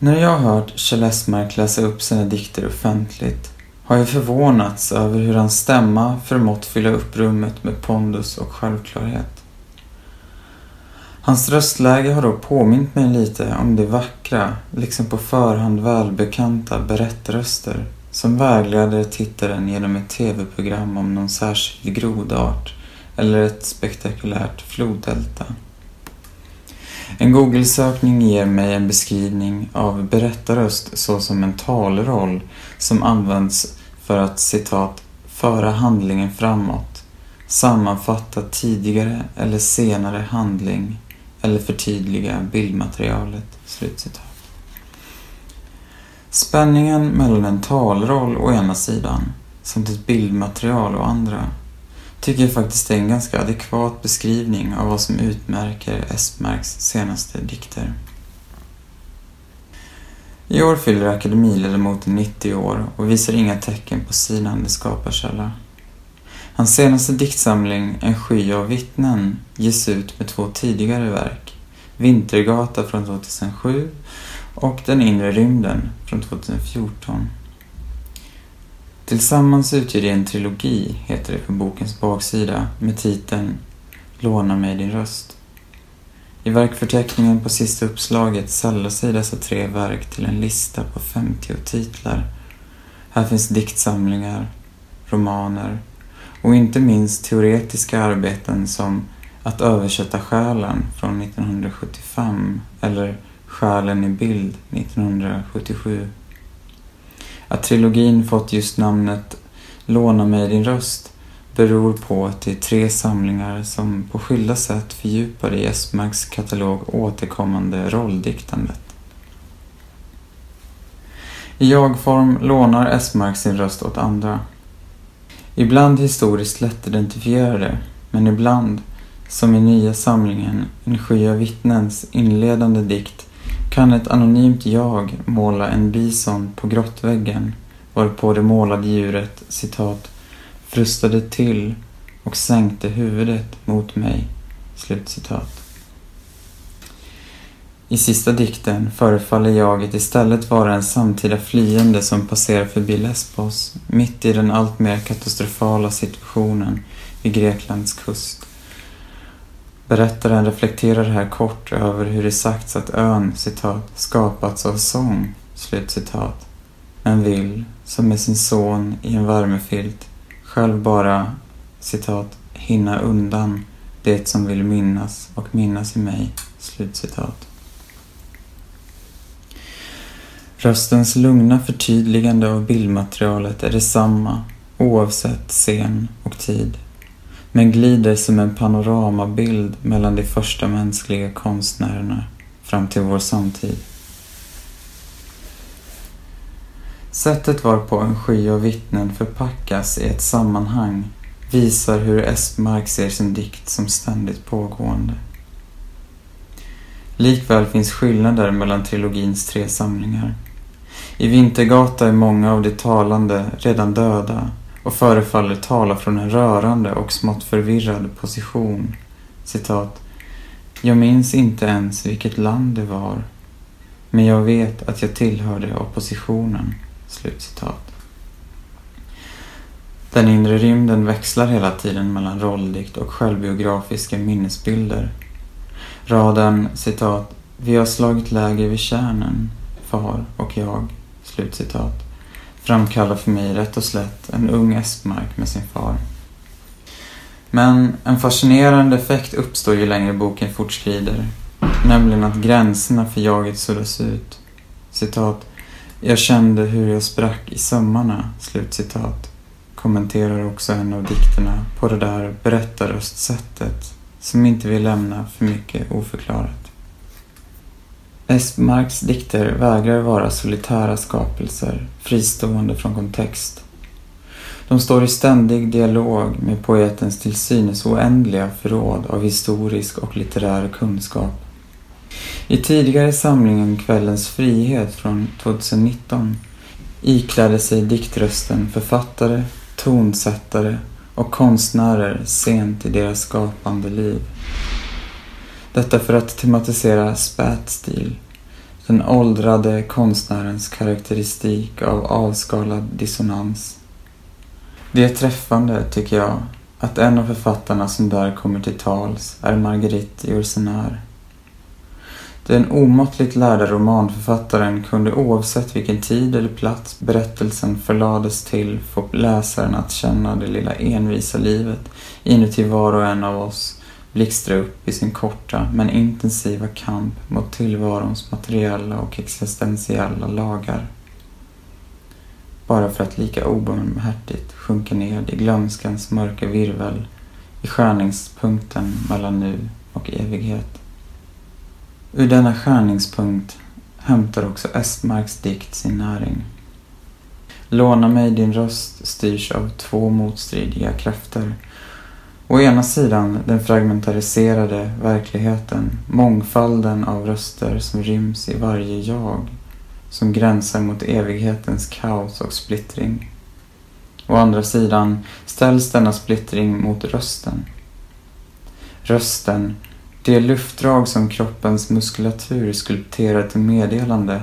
När jag har hört Kjell Esmark läsa upp sina dikter offentligt har jag förvånats över hur hans stämma förmått fylla upp rummet med pondus och självklarhet. Hans röstläge har då påmint mig lite om de vackra, liksom på förhand välbekanta berättröster som vägleder tittaren genom ett tv-program om någon särskild grodart eller ett spektakulärt floddelta. En Google-sökning ger mig en beskrivning av berättarröst såsom en talroll som används för att citat föra handlingen framåt, sammanfatta tidigare eller senare handling eller förtydliga bildmaterialet. Slutcitat. Spänningen mellan en talroll å ena sidan samt ett bildmaterial å andra tycker jag faktiskt är en ganska adekvat beskrivning av vad som utmärker Espmarks senaste dikter. I år fyller akademiledamoten 90 år och visar inga tecken på sinande skaparkälla. Hans senaste diktsamling, En sky av vittnen, ges ut med två tidigare verk, Vintergata från 2007 och Den inre rymden från 2014. Tillsammans utgör det en trilogi, heter det på bokens baksida, med titeln Låna mig din röst. I verkförteckningen på sista uppslaget sällar sig dessa tre verk till en lista på 50 titlar. Här finns diktsamlingar, romaner och inte minst teoretiska arbeten som Att översätta själen från 1975 eller Själen i bild 1977. Att trilogin fått just namnet Låna mig din röst beror på att det är tre samlingar som på skilda sätt fördjupar i Esmarks katalog återkommande rolldiktandet. I jag-form lånar Esmark sin röst åt andra. Ibland historiskt lättidentifierade, men ibland, som i nya samlingen En sky av vittnens inledande dikt, kan ett anonymt jag måla en bison på grottväggen varpå det målade djuret citat frustade till och sänkte huvudet mot mig. Slutcitat. I sista dikten förefaller jaget istället vara en samtida flyende som passerar förbi Lesbos, mitt i den alltmer katastrofala situationen vid Greklands kust. Berättaren reflekterar här kort över hur det sagts att ön, citat, skapats av sång, slutcitat, men vill, som med sin son i en värmefilt, själv bara, citat, hinna undan det som vill minnas och minnas i mig, slutcitat. Röstens lugna förtydligande av bildmaterialet är detsamma oavsett scen och tid men glider som en panoramabild mellan de första mänskliga konstnärerna fram till vår samtid. Sättet varpå en sky av vittnen förpackas i ett sammanhang visar hur Espmark ser sin dikt som ständigt pågående. Likväl finns skillnader mellan trilogins tre samlingar. I Vintergata är många av de talande redan döda och förefaller tala från en rörande och smått förvirrad position. Citat. Jag minns inte ens vilket land det var, men jag vet att jag tillhörde oppositionen. Slutcitat. Den inre rymden växlar hela tiden mellan rolldikt och självbiografiska minnesbilder. Raden citat, vi har slagit läger vid kärnen, far och jag, slutcitat, framkallar för mig rätt och slätt en ung Espmark med sin far. Men en fascinerande effekt uppstår ju längre boken fortskrider, nämligen att gränserna för jaget suddas ut. Citat, jag kände hur jag sprack i sömmarna, slutcitat, kommenterar också en av dikterna på det där berättarröstsättet som inte vill lämna för mycket oförklarat. Espmarks dikter vägrar vara solitära skapelser, fristående från kontext. De står i ständig dialog med poetens till synes oändliga förråd av historisk och litterär kunskap. I tidigare samlingen Kvällens frihet från 2019 iklädde sig diktrösten författare, tonsättare och konstnärer sent i deras skapande liv. Detta för att tematisera spätstil, Den åldrade konstnärens karaktäristik av avskalad dissonans. Det är träffande, tycker jag, att en av författarna som där kommer till tals är Marguerite Yourcenar. Den omåttligt lärda romanförfattaren kunde oavsett vilken tid eller plats berättelsen förlades till få läsaren att känna det lilla envisa livet inuti var och en av oss blixtra upp i sin korta men intensiva kamp mot tillvarons materiella och existentiella lagar. Bara för att lika obarmhärtigt sjunka ned i glömskans mörka virvel i skärningspunkten mellan nu och evighet. Ur denna skärningspunkt hämtar också Estmarks dikt sin näring. Låna mig din röst styrs av två motstridiga krafter. Å ena sidan den fragmentariserade verkligheten, mångfalden av röster som ryms i varje jag, som gränsar mot evighetens kaos och splittring. Å andra sidan ställs denna splittring mot rösten. Rösten det luftdrag som kroppens muskulatur skulpterar till meddelande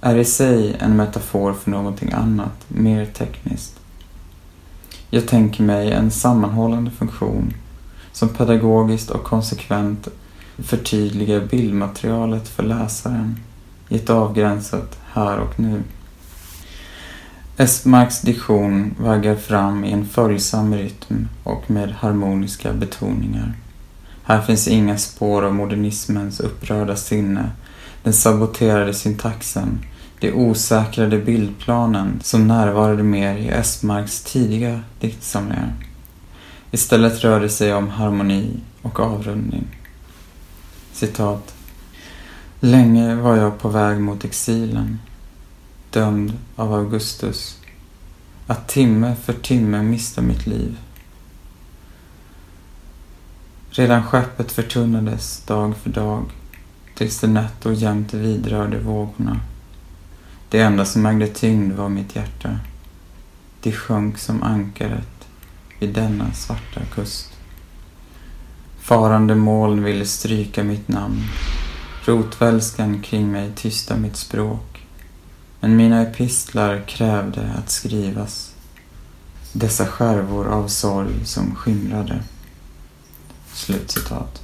är i sig en metafor för någonting annat, mer tekniskt. Jag tänker mig en sammanhållande funktion som pedagogiskt och konsekvent förtydligar bildmaterialet för läsaren i ett avgränsat här och nu. Esmarks diktion vaggar fram i en följsam rytm och med harmoniska betoningar. Här finns inga spår av modernismens upprörda sinne, den saboterade syntaxen, de osäkrade bildplanen som närvarade mer i Östmarks tidiga diktsamlingar. Istället rör det sig om harmoni och avrundning. Citat. Länge var jag på väg mot exilen, dömd av Augustus, att timme för timme mista mitt liv. Redan skeppet förtunnades dag för dag tills det nätt och jämnt vidrörde vågorna. Det enda som ägde tyngd var mitt hjärta. Det sjönk som ankaret vid denna svarta kust. Farande moln ville stryka mitt namn. Rotvälskan kring mig tysta mitt språk. Men mina epistlar krävde att skrivas. Dessa skärvor av sorg som skimrade. Slutcitat.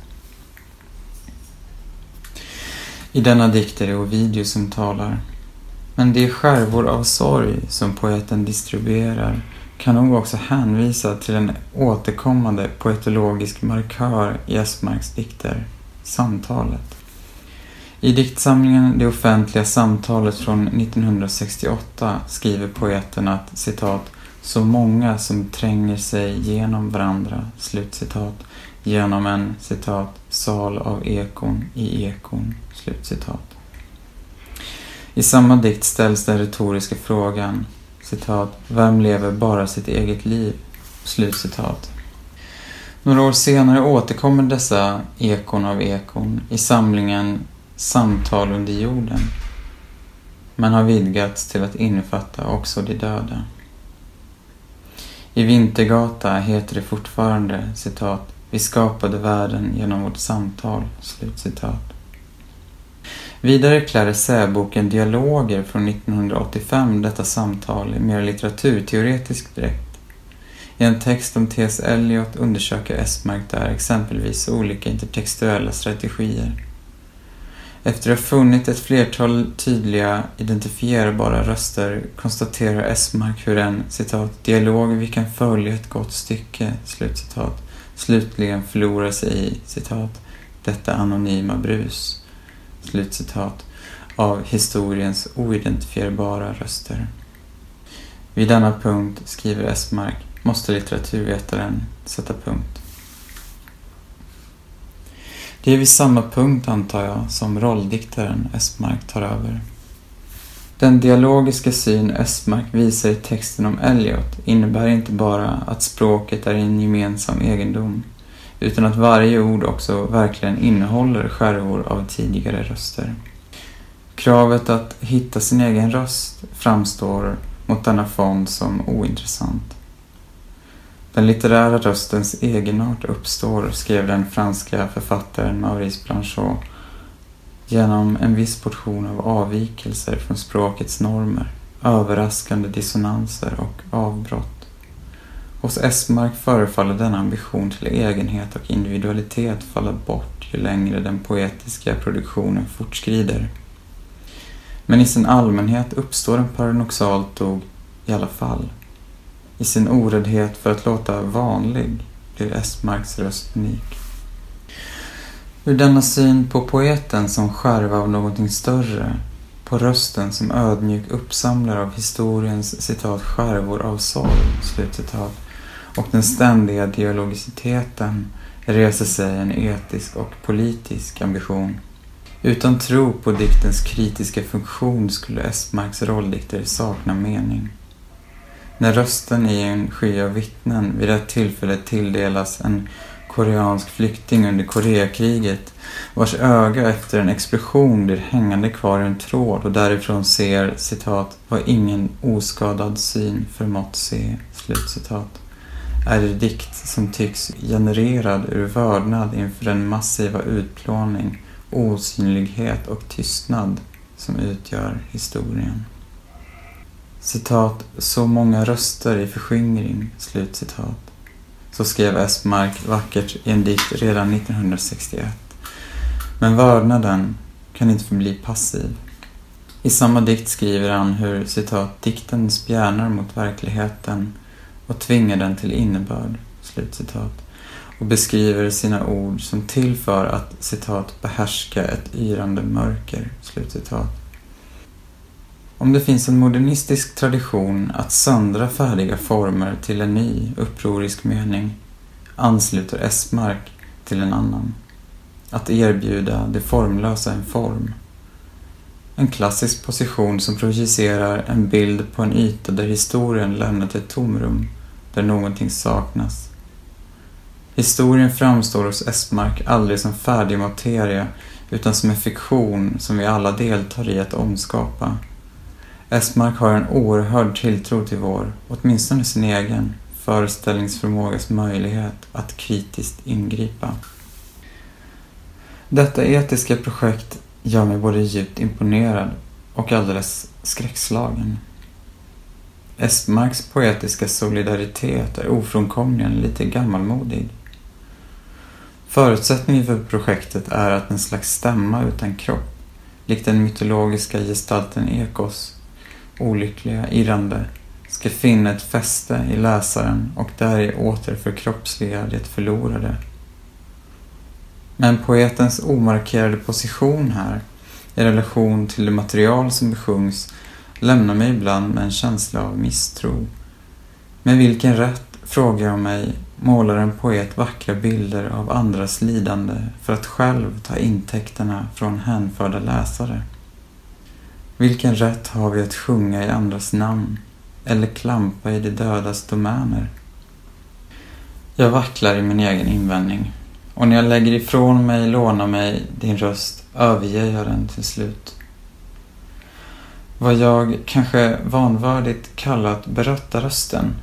I denna dikt är det Ovidio som talar. Men de skärvor av sorg som poeten distribuerar kan nog också hänvisa till en återkommande poetologisk markör i Östmarks dikter, samtalet. I diktsamlingen Det offentliga samtalet från 1968 skriver poeten att citat så många som tränger sig genom varandra, slutcitat, genom en citat, sal av ekon i ekon. Slutcitat. I samma dikt ställs den retoriska frågan citat, Vem lever bara sitt eget liv? Slutcitat. Några år senare återkommer dessa ekon av ekon i samlingen Samtal under jorden men har vidgats till att innefatta också de döda. I Vintergata heter det fortfarande citat vi skapade världen genom vårt samtal. Slutcitat. Vidare klär essäboken Dialoger från 1985 detta samtal i mer litteraturteoretisk dräkt. I en text om T.S. Eliot undersöker Esmark där exempelvis olika intertextuella strategier. Efter att ha funnit ett flertal tydliga identifierbara röster konstaterar Esmark hur en citat, dialog vi kan följa ett gott stycke, slutcitat, slutligen förlorar sig i citat, detta anonyma brus, slutcitat, av historiens oidentifierbara röster. Vid denna punkt, skriver Esmark, måste litteraturvetaren sätta punkt. Det är vid samma punkt, antar jag, som rolldiktaren Esmark tar över. Den dialogiska syn Esmark visar i texten om Elliot innebär inte bara att språket är en gemensam egendom, utan att varje ord också verkligen innehåller skärvor av tidigare röster. Kravet att hitta sin egen röst framstår mot denna fond som ointressant. Den litterära röstens egenart uppstår, skrev den franska författaren Maurice Blanchot genom en viss portion av avvikelser från språkets normer, överraskande dissonanser och avbrott. Hos Esmark förefaller denna ambition till egenhet och individualitet falla bort ju längre den poetiska produktionen fortskrider. Men i sin allmänhet uppstår en paradoxalt nog i alla fall. I sin oräddhet för att låta vanlig blir Esmarks röst unik. Ur denna syn på poeten som skärva av någonting större, på rösten som ödmjuk uppsamlare av historiens citat skärvor av sorg, slutcitat, och den ständiga dialogiciteten reser sig en etisk och politisk ambition. Utan tro på diktens kritiska funktion skulle Esmarks rolldikter sakna mening. När rösten i en sky av vittnen vid ett tillfälle tilldelas en koreansk flykting under Koreakriget vars öga efter en explosion blir hängande kvar i en tråd och därifrån ser citat vad ingen oskadad syn förmått se. Slutcitat. Är det dikt som tycks genererad ur vördnad inför den massiva utplåning, osynlighet och tystnad som utgör historien. Citat, så många röster i förskingring, slutcitat. Så skrev Esmark vackert i en dikt redan 1961. Men vördnaden kan inte förbli passiv. I samma dikt skriver han hur citat, dikten spjärnar mot verkligheten och tvingar den till innebörd, slutcitat, och beskriver sina ord som till för att citat, behärska ett yrande mörker, slutcitat. Om det finns en modernistisk tradition att söndra färdiga former till en ny, upprorisk mening ansluter Esmark till en annan. Att erbjuda det formlösa en form. En klassisk position som projicerar en bild på en yta där historien lämnat ett tomrum, där någonting saknas. Historien framstår hos Estmark aldrig som färdig materia utan som en fiktion som vi alla deltar i att omskapa. Estmark har en oerhörd tilltro till vår, åtminstone sin egen, föreställningsförmågas möjlighet att kritiskt ingripa. Detta etiska projekt gör mig både djupt imponerad och alldeles skräckslagen. Espmarks poetiska solidaritet är ofrånkomligen lite gammalmodig. Förutsättningen för projektet är att en slags stämma utan kropp, likt den mytologiska gestalten Ekos, olyckliga irrande, ska finna ett fäste i läsaren och däri åter förkroppsliga det förlorade. Men poetens omarkerade position här, i relation till det material som besjungs, lämnar mig ibland med en känsla av misstro. Med vilken rätt, frågar jag mig, målar en poet vackra bilder av andras lidande för att själv ta intäkterna från hänförda läsare? Vilken rätt har vi att sjunga i andras namn eller klampa i de dödas domäner? Jag vacklar i min egen invändning och när jag lägger ifrån mig, lånar mig din röst, överger jag den till slut. Vad jag kanske vanvördigt kallat berättarrösten,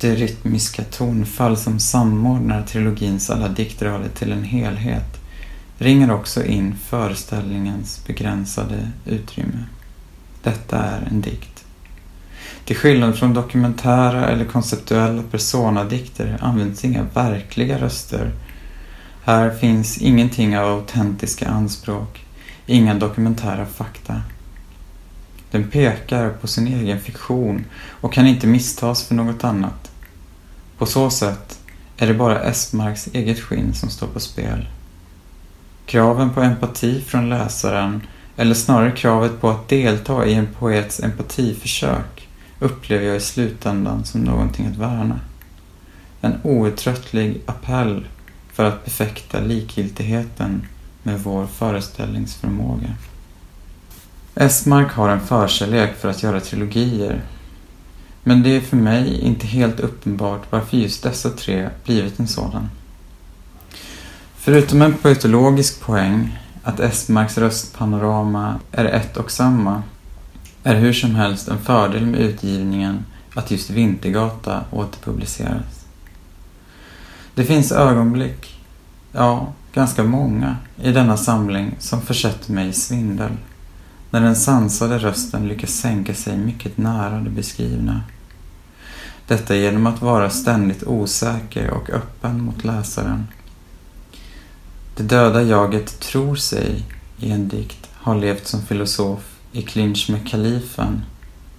det rytmiska tonfall som samordnar trilogins alla diktrader till en helhet, ringer också in föreställningens begränsade utrymme. Detta är en dikt. Till skillnad från dokumentära eller konceptuella personadikter används inga verkliga röster. Här finns ingenting av autentiska anspråk, inga dokumentära fakta. Den pekar på sin egen fiktion och kan inte misstas för något annat. På så sätt är det bara Esmarks eget skinn som står på spel. Kraven på empati från läsaren eller snarare kravet på att delta i en poets empatiförsök upplever jag i slutändan som någonting att värna. En outtröttlig appell för att befäkta likgiltigheten med vår föreställningsförmåga. Esmark har en förkärlek för att göra trilogier. Men det är för mig inte helt uppenbart varför just dessa tre blivit en sådan. Förutom en poetologisk poäng att Esmarks röstpanorama är ett och samma är hur som helst en fördel med utgivningen att just Vintergata återpubliceras. Det finns ögonblick, ja, ganska många, i denna samling som försätter mig i svindel när den sansade rösten lyckas sänka sig mycket nära det beskrivna. Detta genom att vara ständigt osäker och öppen mot läsaren. Det döda jaget tror sig i en dikt ha levt som filosof i clinch med kalifen,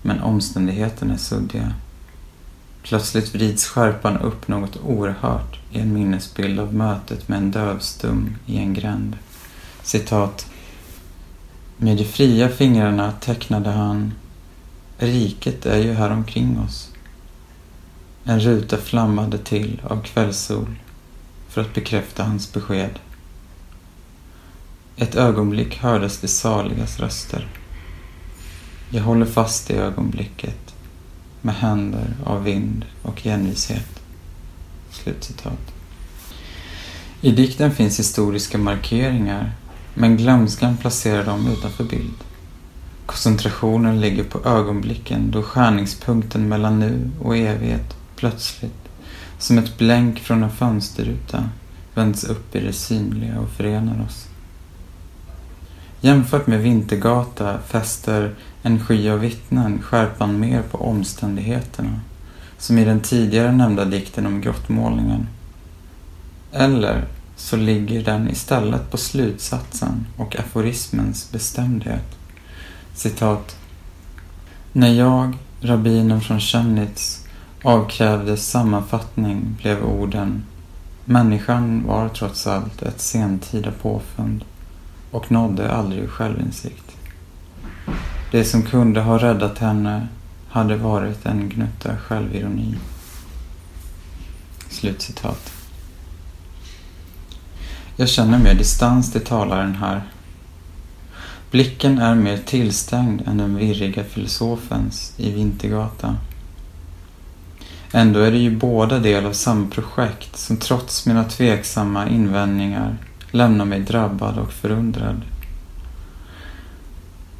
men omständigheterna är suddiga. Plötsligt vrids skärpan upp något oerhört i en minnesbild av mötet med en dövstum i en gränd. Citat. Med de fria fingrarna tecknade han Riket är ju här omkring oss. En ruta flammade till av kvällssol för att bekräfta hans besked. Ett ögonblick hördes de saligas röster. Jag håller fast i ögonblicket med händer av vind och envishet. Slutcitat. I dikten finns historiska markeringar men glömskan placerar dem utanför bild. Koncentrationen ligger på ögonblicken då skärningspunkten mellan nu och evighet plötsligt, som ett blänk från en fönsterruta, vänds upp i det synliga och förenar oss. Jämfört med Vintergata fäster en sky av vittnen skärpan mer på omständigheterna, som i den tidigare nämnda dikten om grottmålningen. Eller så ligger den istället på slutsatsen och aforismens bestämdhet. Citat. När jag, rabbinen från Chemnitz, avkrävdes sammanfattning blev orden Människan var trots allt ett sentida påfund och nådde aldrig självinsikt. Det som kunde ha räddat henne hade varit en gnutta självironi. Slutcitat. Jag känner mer distans till talaren här. Blicken är mer tillstängd än den virriga filosofens i Vintergata. Ändå är det ju båda del av samma projekt som trots mina tveksamma invändningar lämnar mig drabbad och förundrad.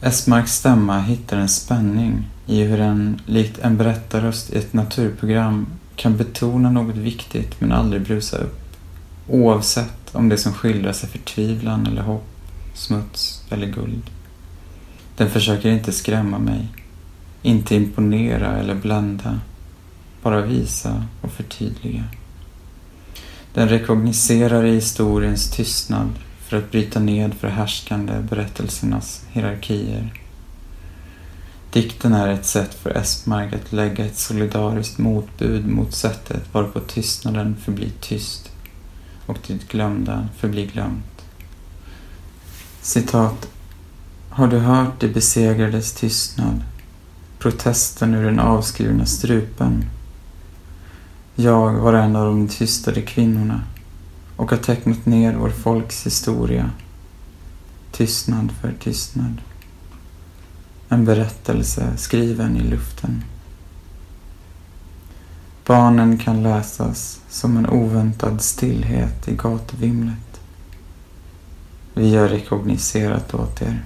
Esmarks stämma hittar en spänning i hur en, likt en berättarröst i ett naturprogram, kan betona något viktigt men aldrig brusa upp. Oavsett om det som skildras är förtvivlan eller hopp, smuts eller guld. Den försöker inte skrämma mig, inte imponera eller blända, bara visa och förtydliga. Den rekogniserar i historiens tystnad för att bryta ned förhärskande berättelsernas hierarkier. Dikten är ett sätt för Espmark att lägga ett solidariskt motbud mot sättet varpå tystnaden förblir tyst och ditt glömda förblir glömt. Citat. Har du hört de besegrades tystnad? Protesten ur den avskurna strupen? Jag var en av de tystade kvinnorna och har tecknat ner vår folks historia. Tystnad för tystnad. En berättelse skriven i luften. Barnen kan läsas som en oväntad stillhet i gatuvimlet. Vi har rekogniserat åt er.